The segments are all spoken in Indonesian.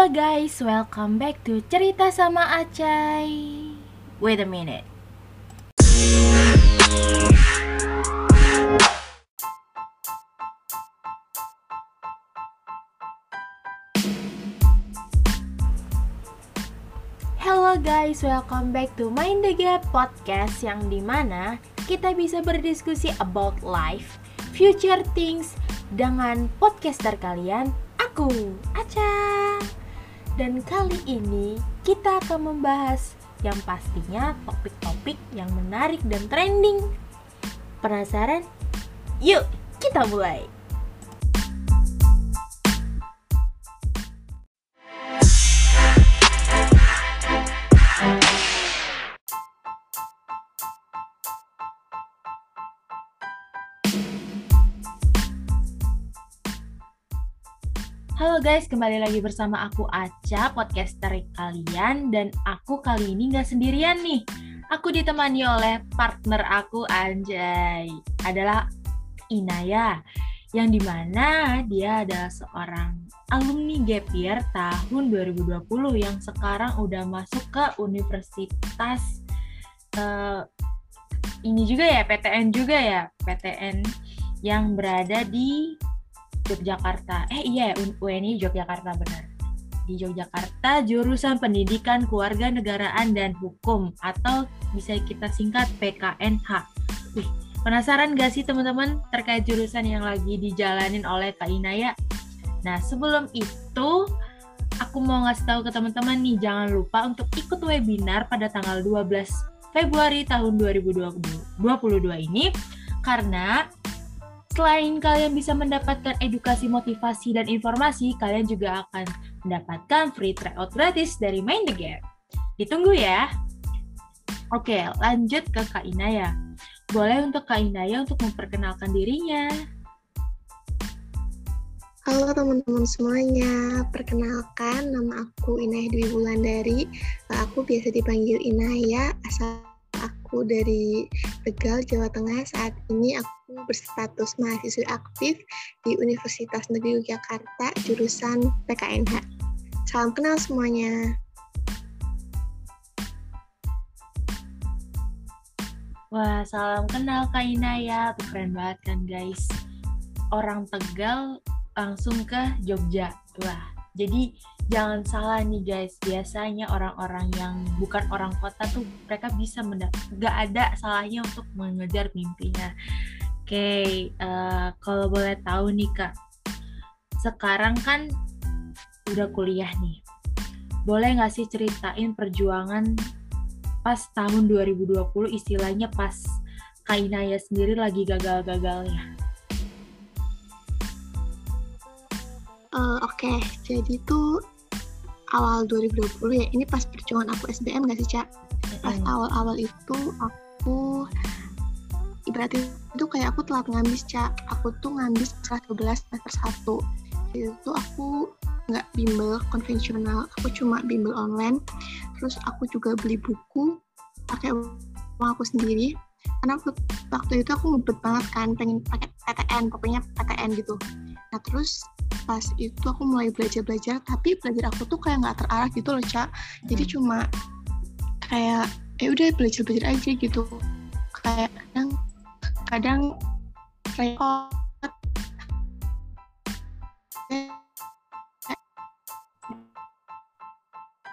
Halo guys, welcome back to Cerita sama Acai. Wait a minute. Hello guys, welcome back to Mind the Gap podcast yang di mana kita bisa berdiskusi about life, future things dengan podcaster kalian, aku, Aca. Dan kali ini kita akan membahas yang pastinya topik-topik yang menarik dan trending. Penasaran? Yuk, kita mulai. Guys, kembali lagi bersama aku Aca, podcaster kalian. Dan aku kali ini nggak sendirian nih. Aku ditemani oleh partner aku Anjay. Adalah Inaya Yang di mana dia adalah seorang alumni gap year tahun 2020 Yang sekarang udah masuk ke universitas uh, Ini juga ya, PTN juga ya PTN yang berada di Yogyakarta. Eh iya, UNI Yogyakarta benar. Di Yogyakarta jurusan Pendidikan Keluarga Negaraan dan Hukum atau bisa kita singkat PKNH. Wih, penasaran gak sih teman-teman terkait jurusan yang lagi dijalanin oleh Kak Inaya? Nah, sebelum itu aku mau ngasih tahu ke teman-teman nih jangan lupa untuk ikut webinar pada tanggal 12 Februari tahun 2022 ini karena Selain kalian bisa mendapatkan edukasi, motivasi, dan informasi, kalian juga akan mendapatkan free tryout gratis dari Main the Gap. Ditunggu ya. Oke, lanjut ke Kak Inaya. Boleh untuk Kak Inaya untuk memperkenalkan dirinya. Halo teman-teman semuanya, perkenalkan nama aku Inaya Dwi Wulandari. Aku biasa dipanggil Inaya, asal aku dari Tegal, Jawa Tengah. Saat ini aku berstatus mahasiswa aktif di Universitas Negeri Yogyakarta, jurusan PKNH. Salam kenal semuanya. Wah, salam kenal Kak Inaya. Keren banget kan guys. Orang Tegal langsung ke Jogja. Wah, jadi jangan salah nih guys. Biasanya orang-orang yang bukan orang kota tuh mereka bisa nggak ada salahnya untuk mengejar mimpinya okay, uh, eh, kalau boleh tahu nih kak, sekarang kan udah kuliah nih. Boleh nggak sih ceritain perjuangan pas tahun 2020 istilahnya pas Kak Inaya sendiri lagi gagal-gagalnya? Oke, okay. jadi tuh awal 2020 ya, ini pas perjuangan aku SBM gak sih, Cak? Pas awal-awal itu aku berarti itu kayak aku telat ngabis cak. Aku tuh ngabis kelas 12 semester 1 itu aku nggak bimbel konvensional aku cuma bimbel online. Terus aku juga beli buku pakai uang aku sendiri. Karena aku, waktu itu aku ngebet banget kan pengen pakai PTN pokoknya PTN gitu. Nah terus pas itu aku mulai belajar-belajar tapi belajar aku tuh kayak nggak terarah gitu loh cak. Jadi hmm. cuma kayak ya udah belajar-belajar aja gitu. Kayak kadang kadang repot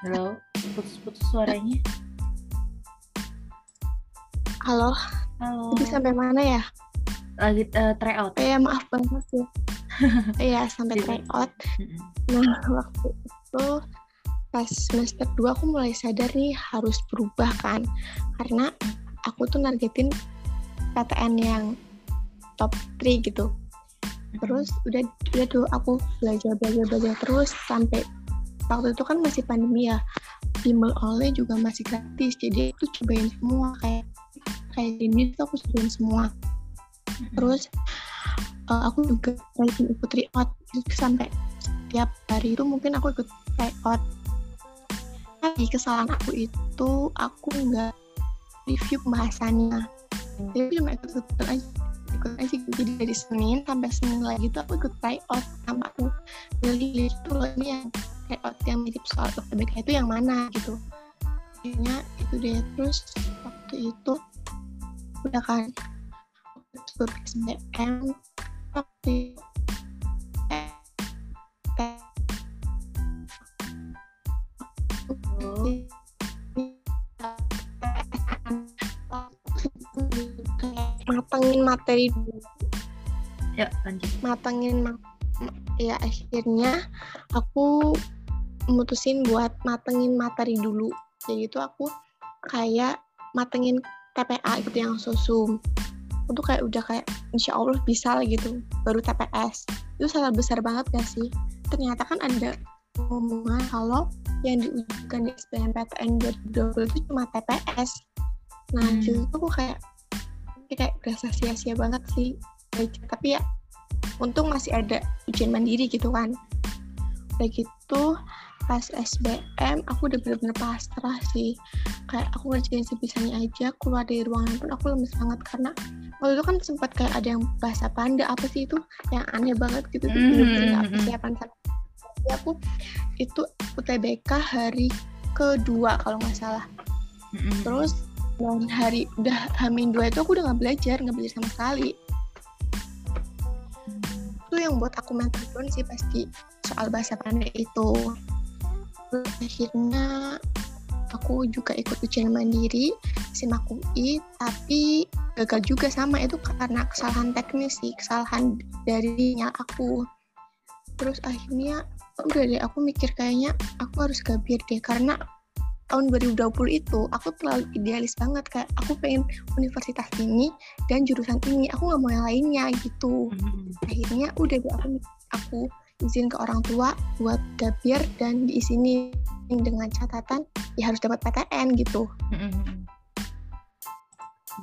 halo putus-putus suaranya. Halo? Halo. Jadi sampai mana ya? Lagi uh, try out. Ya maaf banget sih iya sampai try out. Nah waktu itu pas semester 2 aku mulai sadar nih harus berubah kan. Karena aku tuh nargetin PTN yang top 3 gitu. Terus udah udah tuh aku belajar belajar belajar terus sampai waktu itu kan masih pandemi ya. Bimbel oleh juga masih gratis jadi aku cobain semua kayak kayak ini tuh aku cobain semua. Terus uh, aku juga rajin ikut tryout sampai tiap hari itu mungkin aku ikut tryout tapi kesalahan aku itu aku nggak review pembahasannya. Jadi cuma ikut ikut aja. Ikut aja jadi dari Senin sampai Senin lagi tuh aku ikut try out sama aku. Beli itu loh ini yang tryout yang mirip soal UTBK itu yang mana gitu. Kayaknya itu deh. Terus waktu itu udah kan waktu SBM waktu matengin materi dulu. Ya lanjut. Matengin ma ya akhirnya aku mutusin buat matengin materi dulu. Jadi itu aku kayak matengin TPA gitu yang sosum itu kayak udah kayak insya Allah bisa lah gitu. Baru TPS itu salah besar banget gak sih? Ternyata kan ada omongan kalau yang diujikan di SBMPTN 2020 itu cuma TPS nah hmm. itu aku kayak kayak berasa sia-sia banget sih. Tapi ya untung masih ada ujian mandiri gitu kan udah gitu pas SBM aku udah bener-bener pasrah sih kayak aku ngerjain sebisanya aja keluar dari ruangan pun aku lemes banget karena waktu itu kan sempat kayak ada yang bahasa panda apa sih itu yang aneh banget gitu mm -hmm. bener-bener gak hmm, hmm. persiapan sama jadi aku itu UTBK hari kedua kalau nggak salah mm -hmm. terus dan hari udah hamin dua itu aku udah nggak belajar nggak belajar sama sekali itu yang buat aku mental down sih pasti soal bahasa panda itu. Akhirnya aku juga ikut ujian mandiri SIMAK UI tapi gagal juga sama itu karena kesalahan teknis sih kesalahan dari nyal aku. Terus akhirnya udah deh aku mikir kayaknya aku harus gabir deh karena tahun 2020 itu aku terlalu idealis banget kayak aku pengen universitas ini dan jurusan ini aku nggak mau yang lainnya gitu. Hmm. akhirnya udah deh aku aku izin ke orang tua buat gapir dan di sini dengan catatan ya harus dapat PTN gitu.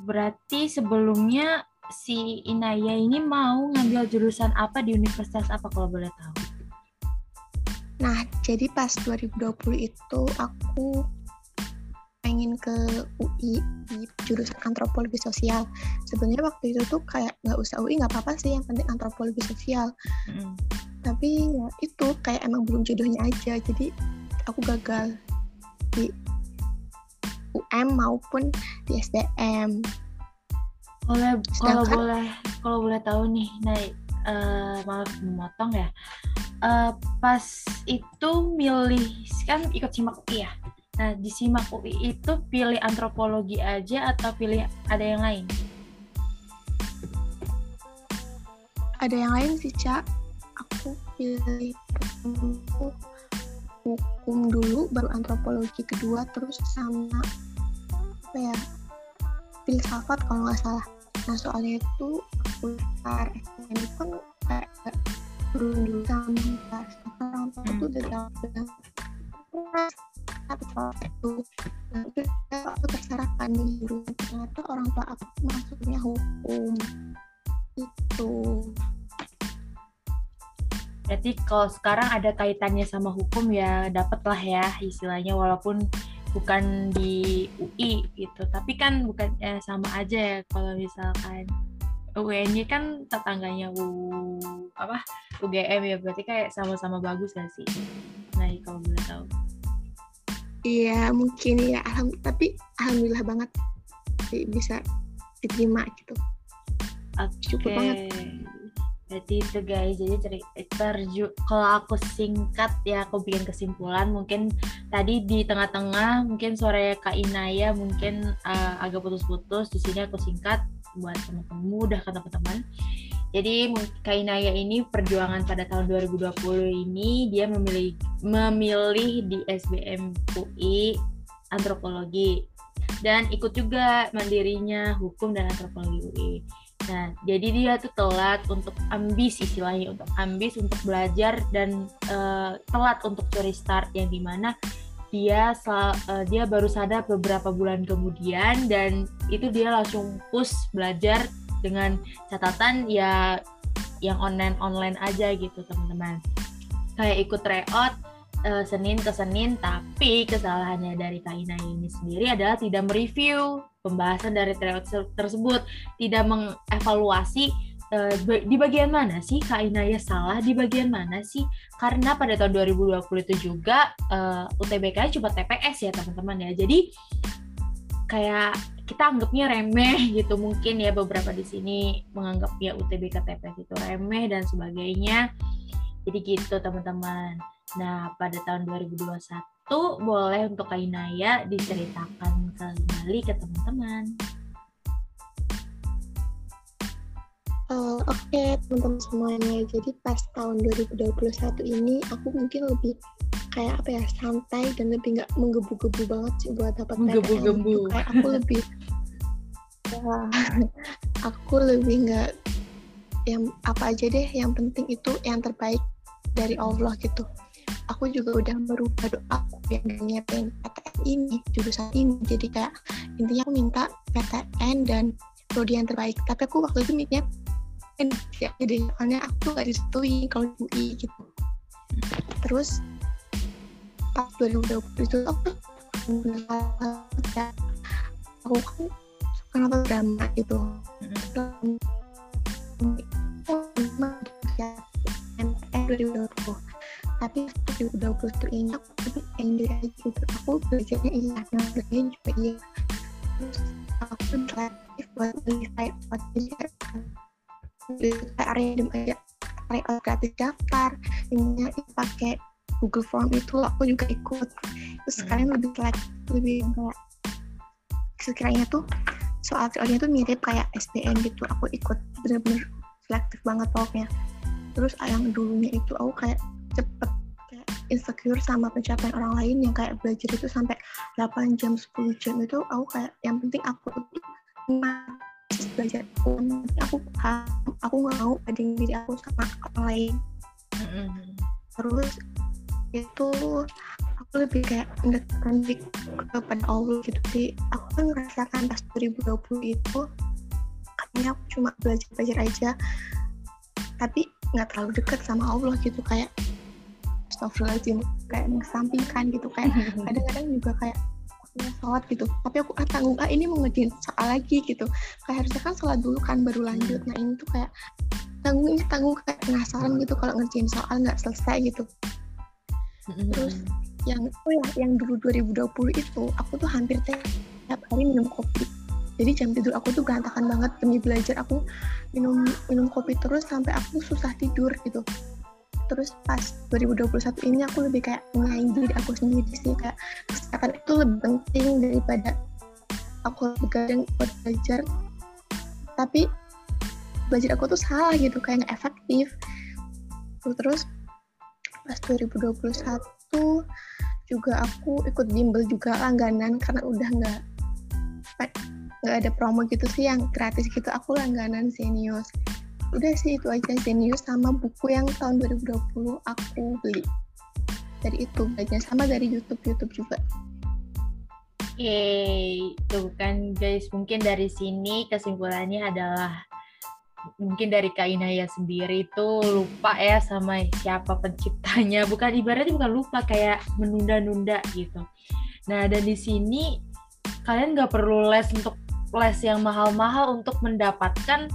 Berarti sebelumnya si Inaya ini mau ngambil jurusan apa di universitas apa kalau boleh tahu? Nah, jadi pas 2020 itu aku pengen ke UI di jurusan antropologi sosial. Sebenarnya waktu itu tuh kayak nggak usah UI nggak apa-apa sih, yang penting antropologi sosial. Mm tapi ya itu kayak emang belum jodohnya aja. Jadi aku gagal di UM maupun di SDM boleh kalau boleh kalau boleh tahu nih naik uh, maaf memotong ya. Uh, pas itu milih kan ikut simak UI ya? Nah di simak UI itu pilih antropologi aja atau pilih ada yang lain? Ada yang lain sih cak aku pilih hukum dulu baru antropologi kedua terus sama apa ya filsafat kalau nggak salah. Nah soalnya itu aku tar ini kan kayak turun dulu sama orang tua tuh udah bilang tapi kalau itu nanti aku tersarapan di jurusan ternyata orang tua aku masuknya hukum. Itu Berarti kalau sekarang ada kaitannya sama hukum ya dapatlah ya istilahnya walaupun bukan di UI gitu. Tapi kan bukan ya sama aja ya kalau misalkan UNY kan tetangganya U apa UGM ya berarti kayak sama-sama bagus gak sih? Nah kalau boleh tahu. Iya mungkin ya alham tapi alhamdulillah banget bisa diterima gitu. Okay. Cukup banget Berarti itu guys, jadi cerita kalau aku singkat ya aku bikin kesimpulan mungkin tadi di tengah-tengah mungkin sore Kak Inaya mungkin uh, agak putus-putus di sini aku singkat buat teman-teman mudah kan teman-teman. Jadi Kak Inaya ini perjuangan pada tahun 2020 ini dia memilih memilih di SBM UI antropologi. Dan ikut juga mandirinya hukum dan antropologi UI Nah, jadi dia tuh telat untuk ambis istilahnya untuk ambis untuk belajar dan uh, telat untuk curi start yang di mana dia uh, dia baru sadar beberapa bulan kemudian dan itu dia langsung push belajar dengan catatan ya yang online online aja gitu teman-teman. Kayak ikut tryout uh, Senin ke Senin, tapi kesalahannya dari Kaina ini sendiri adalah tidak mereview pembahasan dari tryout tersebut, tidak mengevaluasi uh, di bagian mana sih Kak Inaya salah di bagian mana sih? Karena pada tahun 2020 itu juga uh, UTBK cuma TPS ya teman-teman ya. Jadi kayak kita anggapnya remeh gitu mungkin ya beberapa di sini menganggap ya UTBK TPS itu remeh dan sebagainya jadi gitu teman-teman nah pada tahun 2021 boleh untuk Kak Inaya diceritakan kembali ke teman-teman. Uh, Oke okay, teman-teman semuanya, jadi pas tahun 2021 ini aku mungkin lebih kayak apa ya santai dan lebih nggak menggebu-gebu banget sih buat dapat PTN. Gitu. Kayak aku lebih, ya, aku lebih nggak yang apa aja deh, yang penting itu yang terbaik dari Allah gitu. Aku juga udah merubah doa aku yang nyiapin PTN ini jurusan ini. Jadi kayak intinya aku minta PTN dan prodi yang terbaik. Tapi aku waktu itu mikirnya ya jadi soalnya aku gak disetujui kalau di UI gitu. Terus pas 2020 itu aku ya, aku kan suka nonton drama gitu. 2020 tapi 2020 ini aku lebih enjoy aja gitu aku belajarnya iya yang belajarnya juga iya. Terus aku kreatif buat beli buat jadi kayak random aja. Layout gratis daftar ininya pakai Google Form itu aku juga ikut. Terus sekarang lebih like lebih enggak sekiranya tuh soal teorinya tuh mirip kayak SBM gitu. Aku ikut bener-bener selektif banget pokoknya terus yang dulunya itu aku kayak cepet kayak insecure sama pencapaian orang lain yang kayak belajar itu sampai 8 jam 10 jam itu aku kayak yang penting aku belajar. Aku aku aku nggak mau banding diri aku sama orang lain. Terus itu aku lebih kayak mendekatkan diri kepada Allah gitu. Sih aku kan ngerasakan pas 2020 itu katanya aku cuma belajar belajar aja. Tapi nggak terlalu dekat sama Allah gitu kayak astagfirullahaladzim kayak mengesampingkan gitu kayak kadang-kadang juga kayak ya sholat gitu. Tapi aku ah tanggung ah ini mau ngerjain soal lagi gitu. Kayak harusnya kan sholat dulu kan baru lanjut. Nah ini tuh kayak tanggung ini tanggung kayak penasaran gitu kalau ngerjain soal nggak selesai gitu. Terus yang oh ya yang dulu 2020 itu aku tuh hampir tiap hari minum kopi jadi jam tidur aku tuh berantakan banget demi belajar aku minum minum kopi terus sampai aku susah tidur gitu. Terus pas 2021 ini aku lebih kayak menyayangi diri aku sendiri sih kayak kesehatan itu lebih penting daripada aku begadang buat belajar. Tapi belajar aku tuh salah gitu kayak nggak efektif. Terus pas 2021 juga aku ikut bimbel juga langganan karena udah nggak nggak ada promo gitu sih yang gratis gitu. Aku langganan Zenius. Udah sih itu aja. Genius sama buku yang tahun 2020 aku beli. Dari itu belajar sama dari YouTube. YouTube juga. Yeay, tuh kan guys, mungkin dari sini kesimpulannya adalah mungkin dari Kak Inaya sendiri itu lupa ya sama siapa penciptanya. Bukan ibaratnya bukan lupa kayak menunda-nunda gitu. Nah, dan di sini kalian nggak perlu les untuk les yang mahal-mahal untuk mendapatkan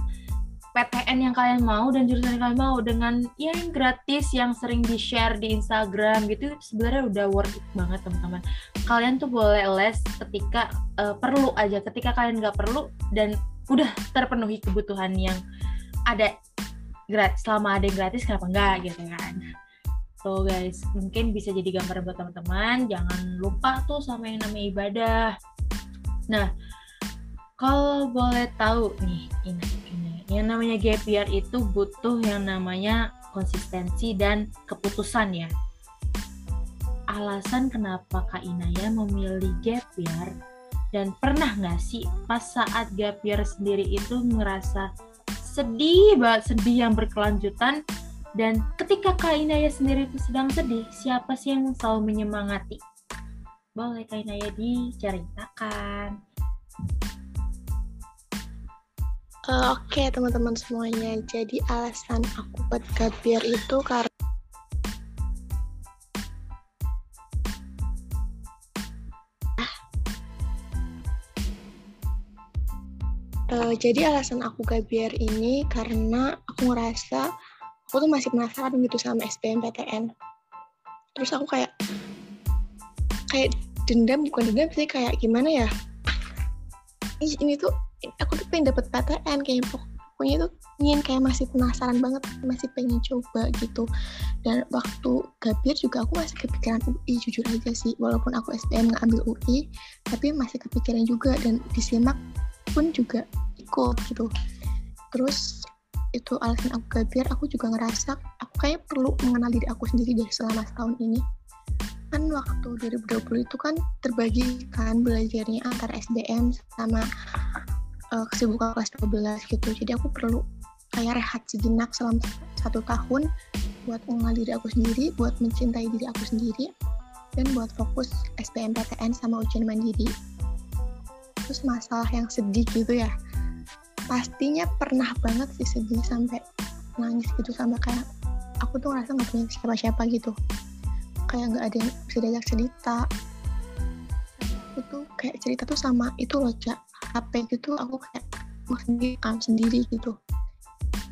PTN yang kalian mau dan jurusan yang kalian mau dengan ya yang gratis yang sering di share di Instagram gitu sebenarnya udah worth it banget teman-teman. Kalian tuh boleh les ketika uh, perlu aja ketika kalian nggak perlu dan udah terpenuhi kebutuhan yang ada gratis selama ada yang gratis kenapa enggak gitu kan? So guys mungkin bisa jadi gambar buat teman-teman. Jangan lupa tuh sama yang namanya ibadah. Nah kalau boleh tahu nih ini yang namanya gap year itu butuh yang namanya konsistensi dan keputusan ya. Alasan kenapa Kak Inaya memilih gap year dan pernah nggak sih pas saat gap year sendiri itu ngerasa sedih banget, sedih yang berkelanjutan dan ketika Kak Inaya sendiri itu sedang sedih, siapa sih yang selalu menyemangati? Boleh Kak Inaya diceritakan. Uh, Oke okay, teman-teman semuanya, jadi alasan aku buat gapir itu karena uh, jadi alasan aku gak biar ini karena aku ngerasa aku tuh masih penasaran gitu sama SBMPTN terus aku kayak kayak dendam bukan dendam sih kayak gimana ya ini tuh aku tuh pengen dapet PTN kayak pokoknya tuh ingin kayak masih penasaran banget masih pengen coba gitu. Dan waktu gabir juga aku masih kepikiran UI jujur aja sih walaupun aku nggak ambil UI tapi masih kepikiran juga. Dan disimak pun juga ikut gitu. Terus itu alasan aku gabir aku juga ngerasa aku kayak perlu mengenal diri aku sendiri deh selama setahun ini kan waktu 2020 itu kan terbagi kan belajarnya antara SBM sama uh, kesibukan kelas 12 gitu. Jadi aku perlu kayak rehat sejenak selama satu tahun buat mengenal diri aku sendiri buat mencintai diri aku sendiri dan buat fokus SBMPTN sama ujian mandiri. Terus masalah yang sedih gitu ya pastinya pernah banget sih sedih sampai nangis gitu sama kayak aku tuh ngerasa gak punya siapa-siapa gitu kayak nggak ada yang bisa diajak cerita. Aku tuh kayak cerita tuh sama itu loh cak. HP gitu aku kayak sendiri kan sendiri gitu.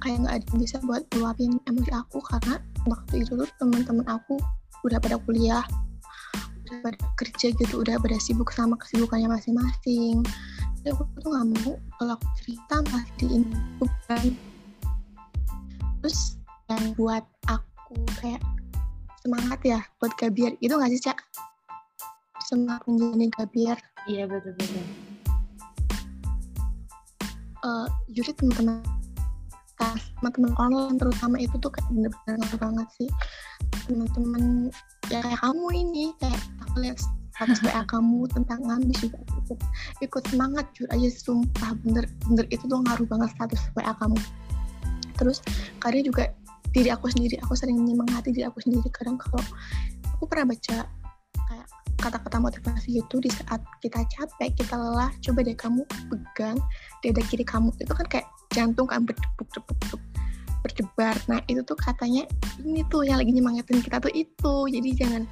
Kayak nggak ada yang bisa buat luapin emosi aku karena waktu itu tuh teman-teman aku udah pada kuliah udah pada kerja gitu udah pada sibuk sama kesibukannya masing-masing. Jadi aku tuh nggak mau kalau aku cerita masih kan terus yang buat aku kayak semangat ya buat Gabiar itu nggak sih cak? Semangat menjalani Gabiar iya betul betul. Uh, jadi teman-teman teman-teman online terutama itu tuh kayak bener-bener ngaruh banget sih. Teman-teman ya kayak kamu ini kayak aku lihat status WA kamu tentang ngambis juga ikut, ikut semangat jujur aja sumpah bener bener itu tuh ngaruh banget status WA kamu. Terus karya juga diri aku sendiri aku sering menyemangati diri aku sendiri kadang kalau aku pernah baca kayak kata-kata motivasi itu di saat kita capek kita lelah coba deh kamu pegang dada kiri kamu. Itu kan kayak jantung kan berdebuk debuk berdebar. Nah itu tuh katanya ini tuh yang lagi nyemangatin kita tuh itu. Jadi jangan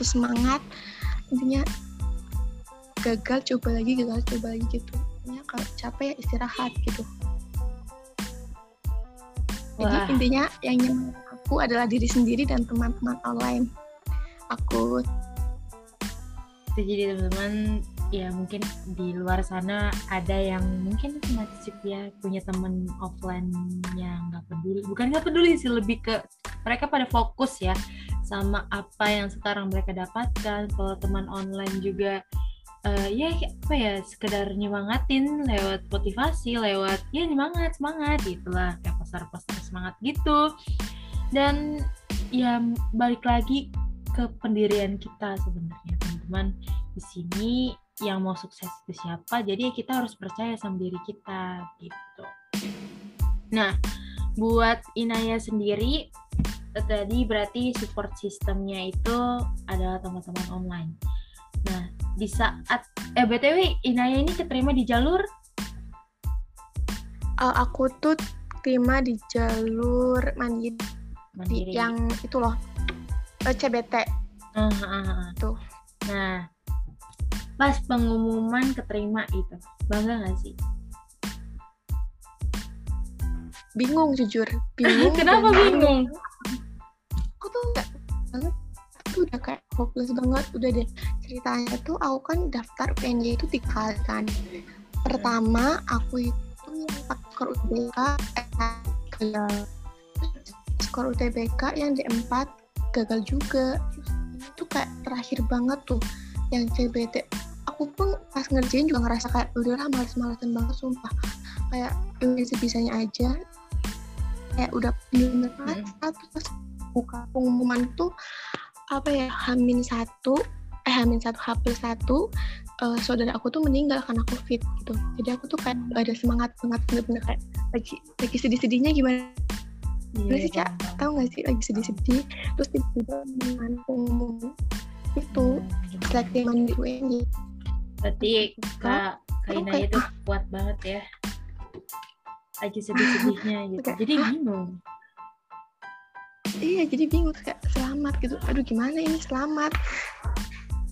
terus semangat. Intinya gagal coba lagi gagal coba lagi gitu. Ya kalau capek ya istirahat gitu jadi intinya yang nyaman aku adalah diri sendiri dan teman-teman online. Aku jadi teman-teman ya mungkin di luar sana ada yang mungkin nasib ya punya temen offline yang nggak peduli. Bukan nggak peduli sih lebih ke mereka pada fokus ya sama apa yang sekarang mereka dapatkan. Kalau teman online juga uh, ya apa ya sekedar nyemangatin lewat motivasi lewat ya semangat semangat gitulah. Kayak poster-poster semangat gitu. Dan ya balik lagi ke pendirian kita sebenarnya teman-teman. Di sini yang mau sukses itu siapa? Jadi ya kita harus percaya sama diri kita gitu. Nah buat Inaya sendiri tadi berarti support sistemnya itu adalah teman-teman online nah di saat eh btw Inaya ini keterima di jalur? Uh, aku tuh terima di jalur mandiri, mandiri. yang itu loh uh, CBT uh, uh, uh. tuh. Nah pas pengumuman keterima itu bangga gak sih? Bingung jujur. Bingung kenapa bingung? aku tuh nggak banget tuh udah kayak hopeless banget. Udah deh ceritanya tuh aku kan daftar PNJ itu tiga kali kan. Pertama aku itu yang skor UTBK gagal skor UTBK yang di empat gagal juga. Itu kayak terakhir banget tuh yang CBT aku pun pas ngerjain juga ngerasa kayak udahlah males-malesan banget sumpah. Kayak ini sebisanya aja. Kayak udah bener-bener hmm. terus buka pengumuman tuh apa ya Hamin satu eh Hamin satu H plus satu uh, saudara aku tuh meninggal karena covid gitu. Jadi aku tuh kayak gak ada semangat banget bener-bener kayak lagi lagi sedih-sedihnya gimana Gimana sih kak? Tahu gak sih lagi sedih-sedih Terus tiba-tiba pengumuman itu seleksi mandiri UNJ Berarti kak Kaina itu kuat banget ya. Lagi sedih-sedihnya gitu. Jadi bingung iya jadi bingung kayak selamat gitu. Aduh gimana ini? Selamat.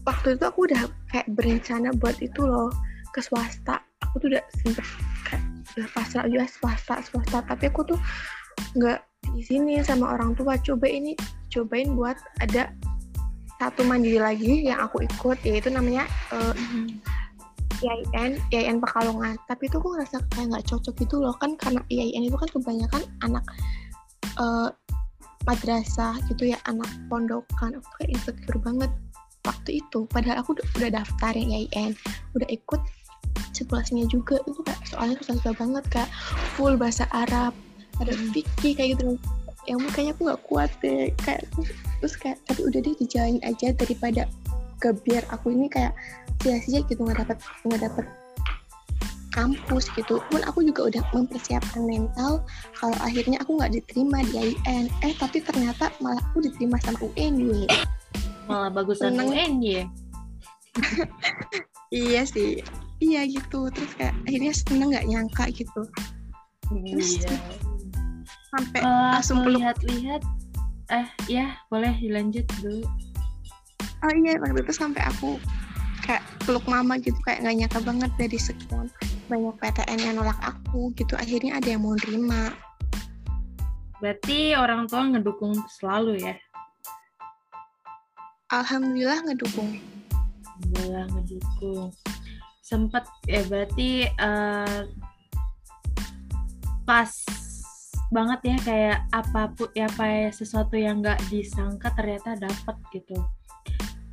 Waktu itu aku udah kayak berencana buat itu loh ke swasta. Aku tuh udah sempet kayak udah pasrah juga swasta swasta. Tapi aku tuh nggak di sini sama orang tua coba ini cobain buat ada satu mandiri lagi yang aku ikut yaitu namanya uh, IAIN, IAIN Pekalongan. Tapi itu aku ngerasa kayak nggak cocok gitu loh. Kan karena IAIN itu kan kebanyakan anak uh, madrasah gitu ya, anak pondokan. Aku kayak insecure banget waktu itu. Padahal aku udah daftar yang IAIN, udah ikut situasinya juga itu kayak soalnya susah-susah banget kak full bahasa Arab ada hmm. fikih kayak gitu yang makanya aku nggak kuat deh kayak terus kayak tapi udah deh dijalanin aja daripada ke biar aku ini kayak sia-sia gitu nggak dapat nggak dapat kampus gitu. Pun aku juga udah mempersiapkan mental kalau akhirnya aku nggak diterima di IN eh tapi ternyata malah aku diterima sama UNY malah bagusan Seneng. UNY iya sih. Iya gitu. Terus kayak akhirnya seneng nggak nyangka gitu. Terus iya. sampai uh, langsung lihat-lihat. Eh ya boleh dilanjut dulu. Oh iya waktu itu sampai aku kayak peluk mama gitu kayak nggak nyangka banget dari sekian banyak PTN yang nolak aku gitu. Akhirnya ada yang mau nerima. Berarti orang tua ngedukung selalu ya? Alhamdulillah ngedukung. Alhamdulillah ngedukung. Sempet ya berarti uh, pas banget ya kayak apa pun ya apa ya sesuatu yang nggak disangka ternyata dapat gitu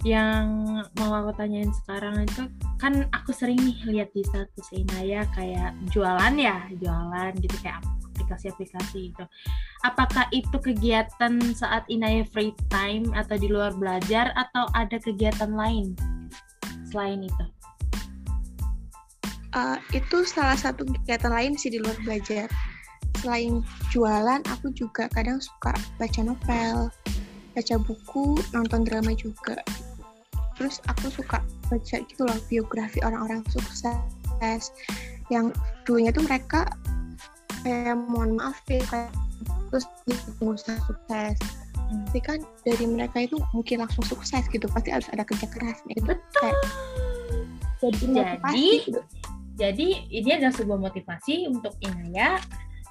yang mau aku tanyain sekarang itu kan aku sering nih lihat di status Inaya kayak jualan ya jualan gitu kayak aplikasi-aplikasi itu apakah itu kegiatan saat Inaya free time atau di luar belajar atau ada kegiatan lain selain itu? Uh, itu salah satu kegiatan lain sih di luar belajar. Selain jualan aku juga kadang suka baca novel baca buku nonton drama juga terus aku suka baca gitu loh biografi orang-orang sukses. Yang dulunya tuh mereka kayak mohon maaf ya kayak terus pengusaha sukses. Hmm. tapi kan dari mereka itu mungkin langsung sukses gitu pasti harus ada kerja keras. Gitu betul kayak, jadi jadi, gitu. jadi ini adalah sebuah motivasi untuk Inaya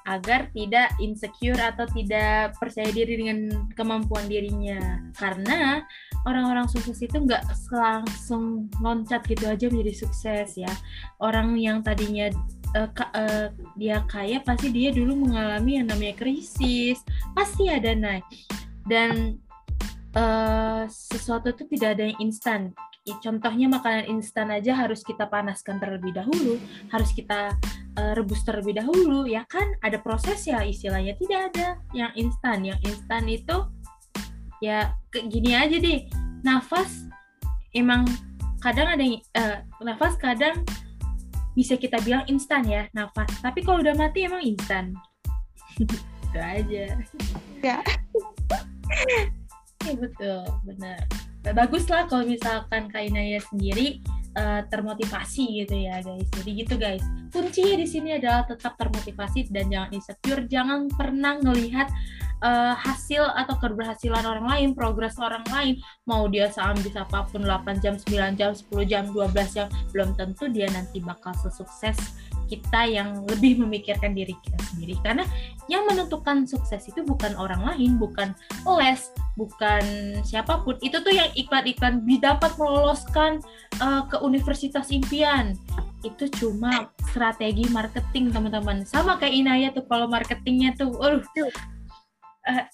agar tidak insecure atau tidak percaya diri dengan kemampuan dirinya. Karena orang-orang sukses itu nggak langsung loncat gitu aja menjadi sukses ya. Orang yang tadinya uh, uh, dia kaya pasti dia dulu mengalami yang namanya krisis. Pasti ada naik. Dan uh, sesuatu itu tidak ada yang instan. Contohnya makanan instan aja harus kita panaskan terlebih dahulu, harus kita uh, rebus terlebih dahulu, ya kan? Ada proses ya istilahnya. Tidak ada yang instan. Yang instan itu ya kayak gini aja deh. Nafas emang kadang ada uh, nafas kadang bisa kita bilang instan ya nafas. Tapi kalau udah mati emang instan. itu aja. Ya. ya betul, benar bagus lah kalau misalkan Kak Inaya sendiri uh, termotivasi gitu ya guys. Jadi gitu guys. Kuncinya di sini adalah tetap termotivasi dan jangan insecure, jangan pernah melihat uh, hasil atau keberhasilan orang lain, progres orang lain, mau dia saham bisa apa pun 8 jam, 9 jam, 10 jam, 12 jam, belum tentu dia nanti bakal sesukses kita yang lebih memikirkan diri kita sendiri. Karena yang menentukan sukses itu bukan orang lain bukan les bukan siapa pun. Itu tuh yang iklan-iklan dapat meloloskan uh, ke universitas impian. Itu cuma strategi marketing teman-teman. Sama kayak Inaya tuh kalau marketingnya tuh uh, uh,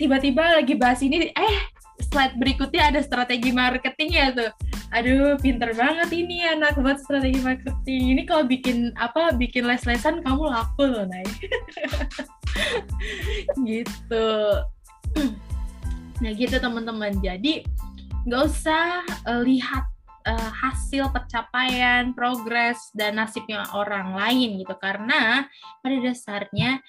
tiba-tiba lagi bahas ini eh slide berikutnya ada strategi marketingnya tuh. Aduh pinter banget ini anak buat strategi marketing. Ini kalau bikin apa bikin les-lesan kamu laku loh naik gitu. Nah gitu teman-teman. Jadi nggak usah uh, lihat uh, hasil pencapaian progres dan nasibnya orang lain gitu. Karena pada dasarnya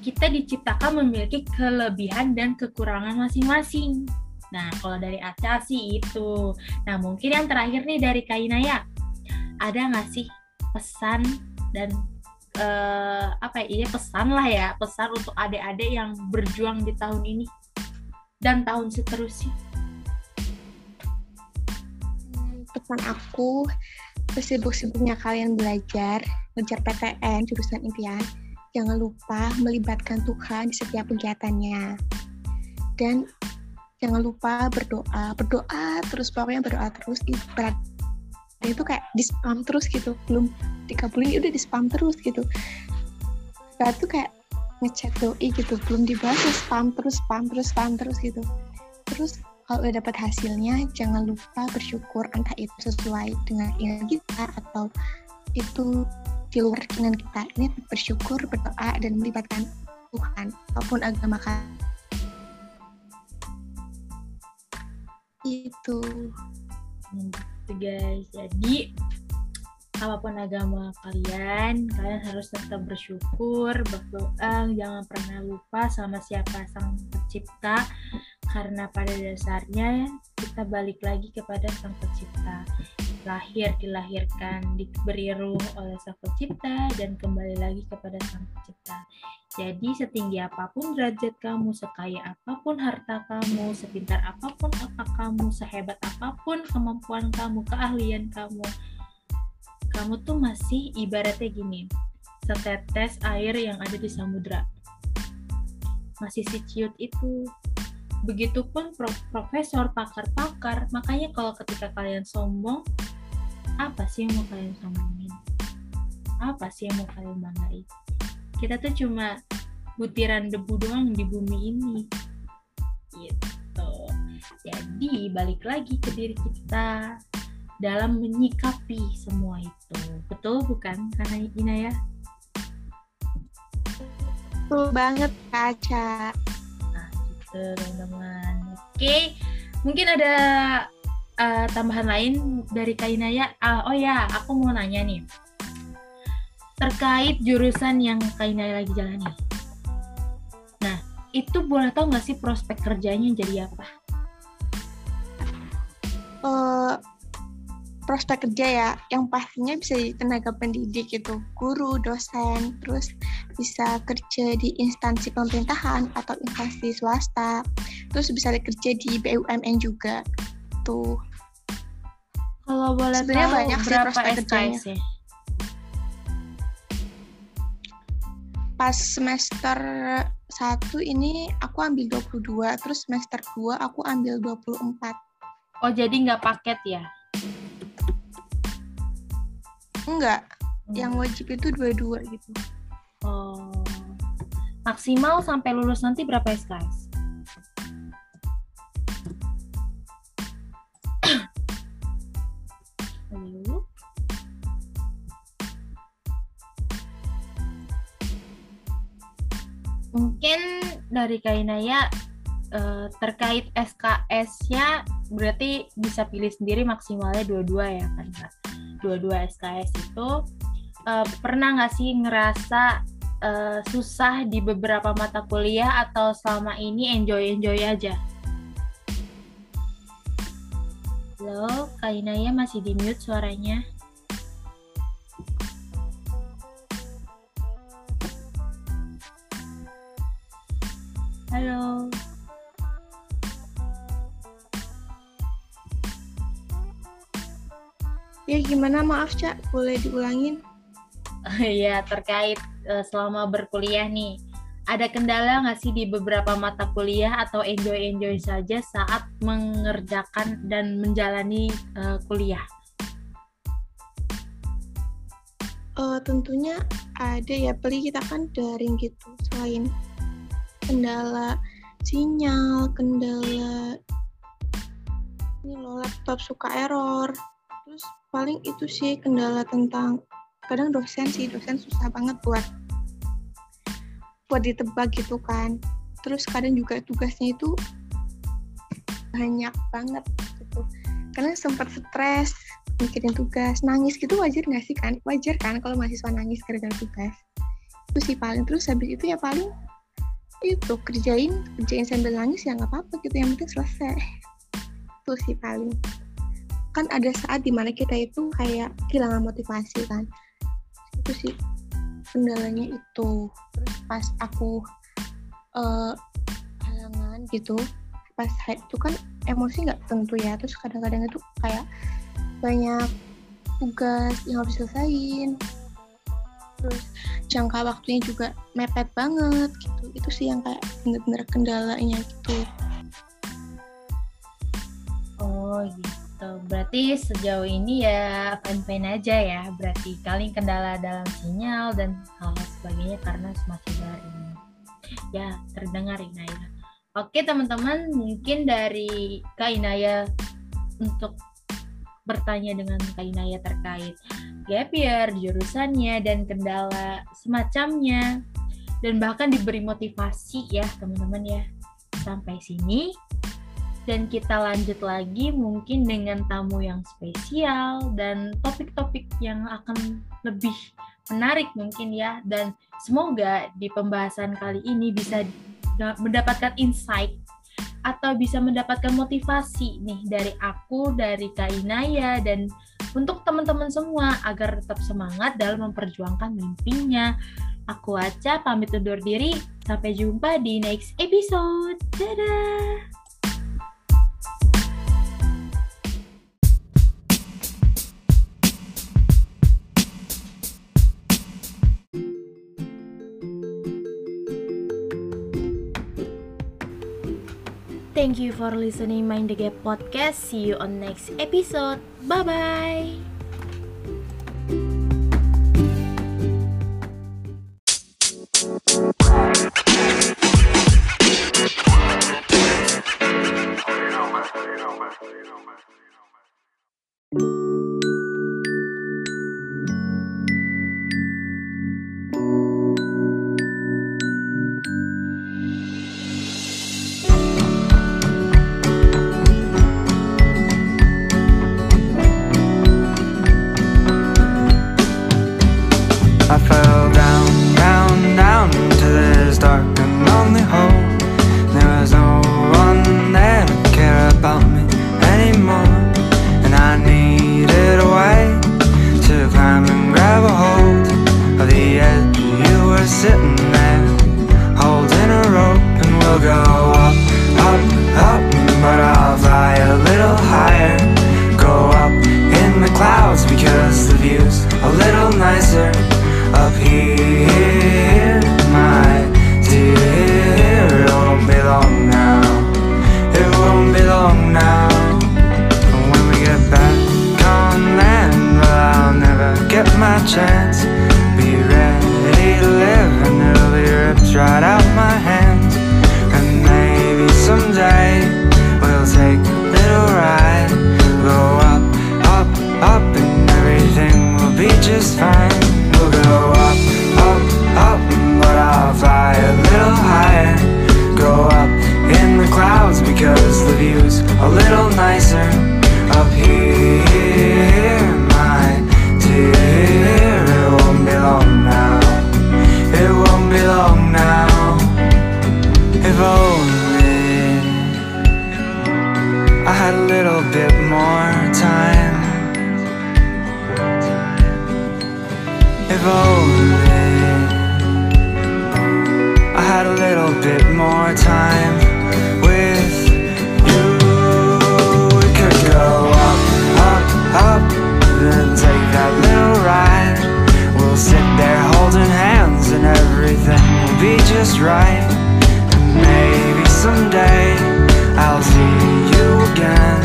kita diciptakan memiliki kelebihan dan kekurangan masing-masing Nah, kalau dari Aca sih itu. Nah, mungkin yang terakhir nih dari Kainaya. Ada nggak sih pesan dan uh, apa ya, ini pesan lah ya, pesan untuk adik-adik yang berjuang di tahun ini dan tahun seterusnya? Pesan aku sesibuk-sibuknya kalian belajar, ngejar PTN, jurusan impian, jangan lupa melibatkan Tuhan di setiap kegiatannya. Dan jangan lupa berdoa, berdoa terus, pokoknya berdoa terus, berat itu kayak di spam terus gitu, belum dikabulin udah di spam terus gitu. Saat itu kayak ngechat doi gitu, belum dibahas spam terus, spam terus, spam terus gitu. Terus kalau udah dapat hasilnya jangan lupa bersyukur entah itu sesuai dengan keinginan kita atau itu di luar keinginan kita. Ini bersyukur berdoa dan melibatkan Tuhan apa pun agama kan itu. Gitu guys. Jadi apa pun agama kalian kalian harus tetap bersyukur berdoa. Jangan pernah lupa sama siapa sang pencipta. Karena pada dasarnya kita balik lagi kepada Sang Pencipta. Lahir dilahirkan, diberi ruh oleh Sang Pencipta dan kembali lagi kepada Sang Pencipta. Jadi setinggi apa pun derajat kamu, sekaya apa pun harta kamu, sepintar apa pun otak kamu, sehebat apa pun kemampuan kamu, keahlian kamu, kamu tuh masih ibaratnya gini, setetes air yang ada di samudra. Masih si ciut itu Begitupun profesor, pakar-pakar. Makanya kalau ketika kalian sombong, apa sih yang mau kalian sombongin? Apa sih yang mau kalian banggain? Kita tuh cuma butiran debu doang di bumi ini. Gitu. Jadi balik lagi ke diri kita dalam menyikapi semua itu. Betul bukan? Karena Ina ya? Betul banget, Kaca teman-teman. Oke, mungkin ada uh, tambahan lain dari Kainaya. Uh, oh ya, aku mau nanya nih. Terkait jurusan yang Kainaya lagi jalani. Nah, itu boleh tahu nggak sih prospek kerjanya jadi apa? Uh, prospek kerja ya yang pastinya bisa jadi tenaga pendidik itu guru dosen terus bisa kerja di instansi pemerintahan atau instansi swasta terus bisa kerja di BUMN juga tuh kalau boleh Sebenarnya tahu banyak berapa sih SKS ya? Pas semester 1 ini aku ambil 22, terus semester 2 aku ambil 24. Oh, jadi nggak paket ya? Enggak, hmm. yang wajib itu dua-dua gitu. Oh. Maksimal sampai lulus nanti berapa SKS? Mungkin dari Kainaya eh, terkait SKS-nya berarti bisa pilih sendiri maksimalnya dua-dua ya kan dua-dua SKS itu uh, pernah nggak sih ngerasa uh, susah di beberapa mata kuliah atau selama ini enjoy enjoy aja? Halo, Kak Inaya masih di mute suaranya. Halo. Ya gimana maaf Cak, boleh diulangin? Iya terkait uh, selama berkuliah nih, ada kendala nggak sih di beberapa mata kuliah atau enjoy-enjoy saja saat mengerjakan dan menjalani uh, kuliah? Uh, tentunya ada ya, beli kita kan daring gitu. Selain kendala sinyal, kendala ini loh laptop suka error, terus paling itu sih kendala tentang kadang dosen sih dosen susah banget buat buat ditebak gitu kan. Terus kadang juga tugasnya itu banyak banget gitu. Karena sempat stres mikirin tugas nangis gitu wajar nggak sih kan? Wajar kan kalau mahasiswa nangis gara-gara tugas. Itu sih paling. Terus habis itu ya paling itu kerjain kerjain sambil nangis ya nggak apa-apa gitu yang penting selesai. Itu sih paling. Kan ada saat di mana kita itu kayak kehilangan motivasi kan itu sih kendalanya itu. Terus pas aku uh, halangan gitu pas haid itu kan emosi nggak tentu ya. Terus kadang-kadang itu kayak banyak tugas yang harus selesaiin terus jangka waktunya juga mepet banget gitu. Itu sih yang kayak bener-bener kendalanya gitu. Oh gitu berarti sejauh ini ya fine-fine aja ya berarti kalian kendala dalam sinyal dan hal, -hal sebagainya karena masih daring ya terdengar Inaya oke teman-teman mungkin dari Kak Inaya untuk bertanya dengan Kak Inaya terkait gap year, jurusannya, dan kendala semacamnya. Dan bahkan diberi motivasi ya teman-teman ya. Sampai sini. Dan kita lanjut lagi mungkin dengan tamu yang spesial dan topik-topik yang akan lebih menarik mungkin ya. Dan semoga di pembahasan kali ini bisa mendapatkan insight atau bisa mendapatkan motivasi nih dari aku, dari Kak Inaya, dan untuk teman-teman semua agar tetap semangat dalam memperjuangkan mimpinya. Aku Aca pamit undur diri. Sampai jumpa di next episode. Dadah! Thank you for listening Mind the Gap podcast. See you on next episode. Bye bye. little bit more time with you. We could go up, up, up Then take that little ride. We'll sit there holding hands and everything will be just right. And maybe someday I'll see you again.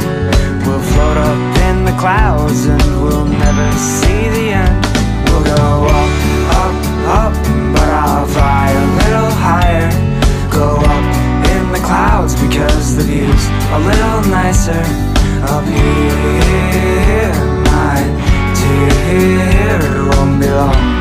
We'll float up in the clouds and we'll never see the end. We'll go up up here. My dear, it won't be long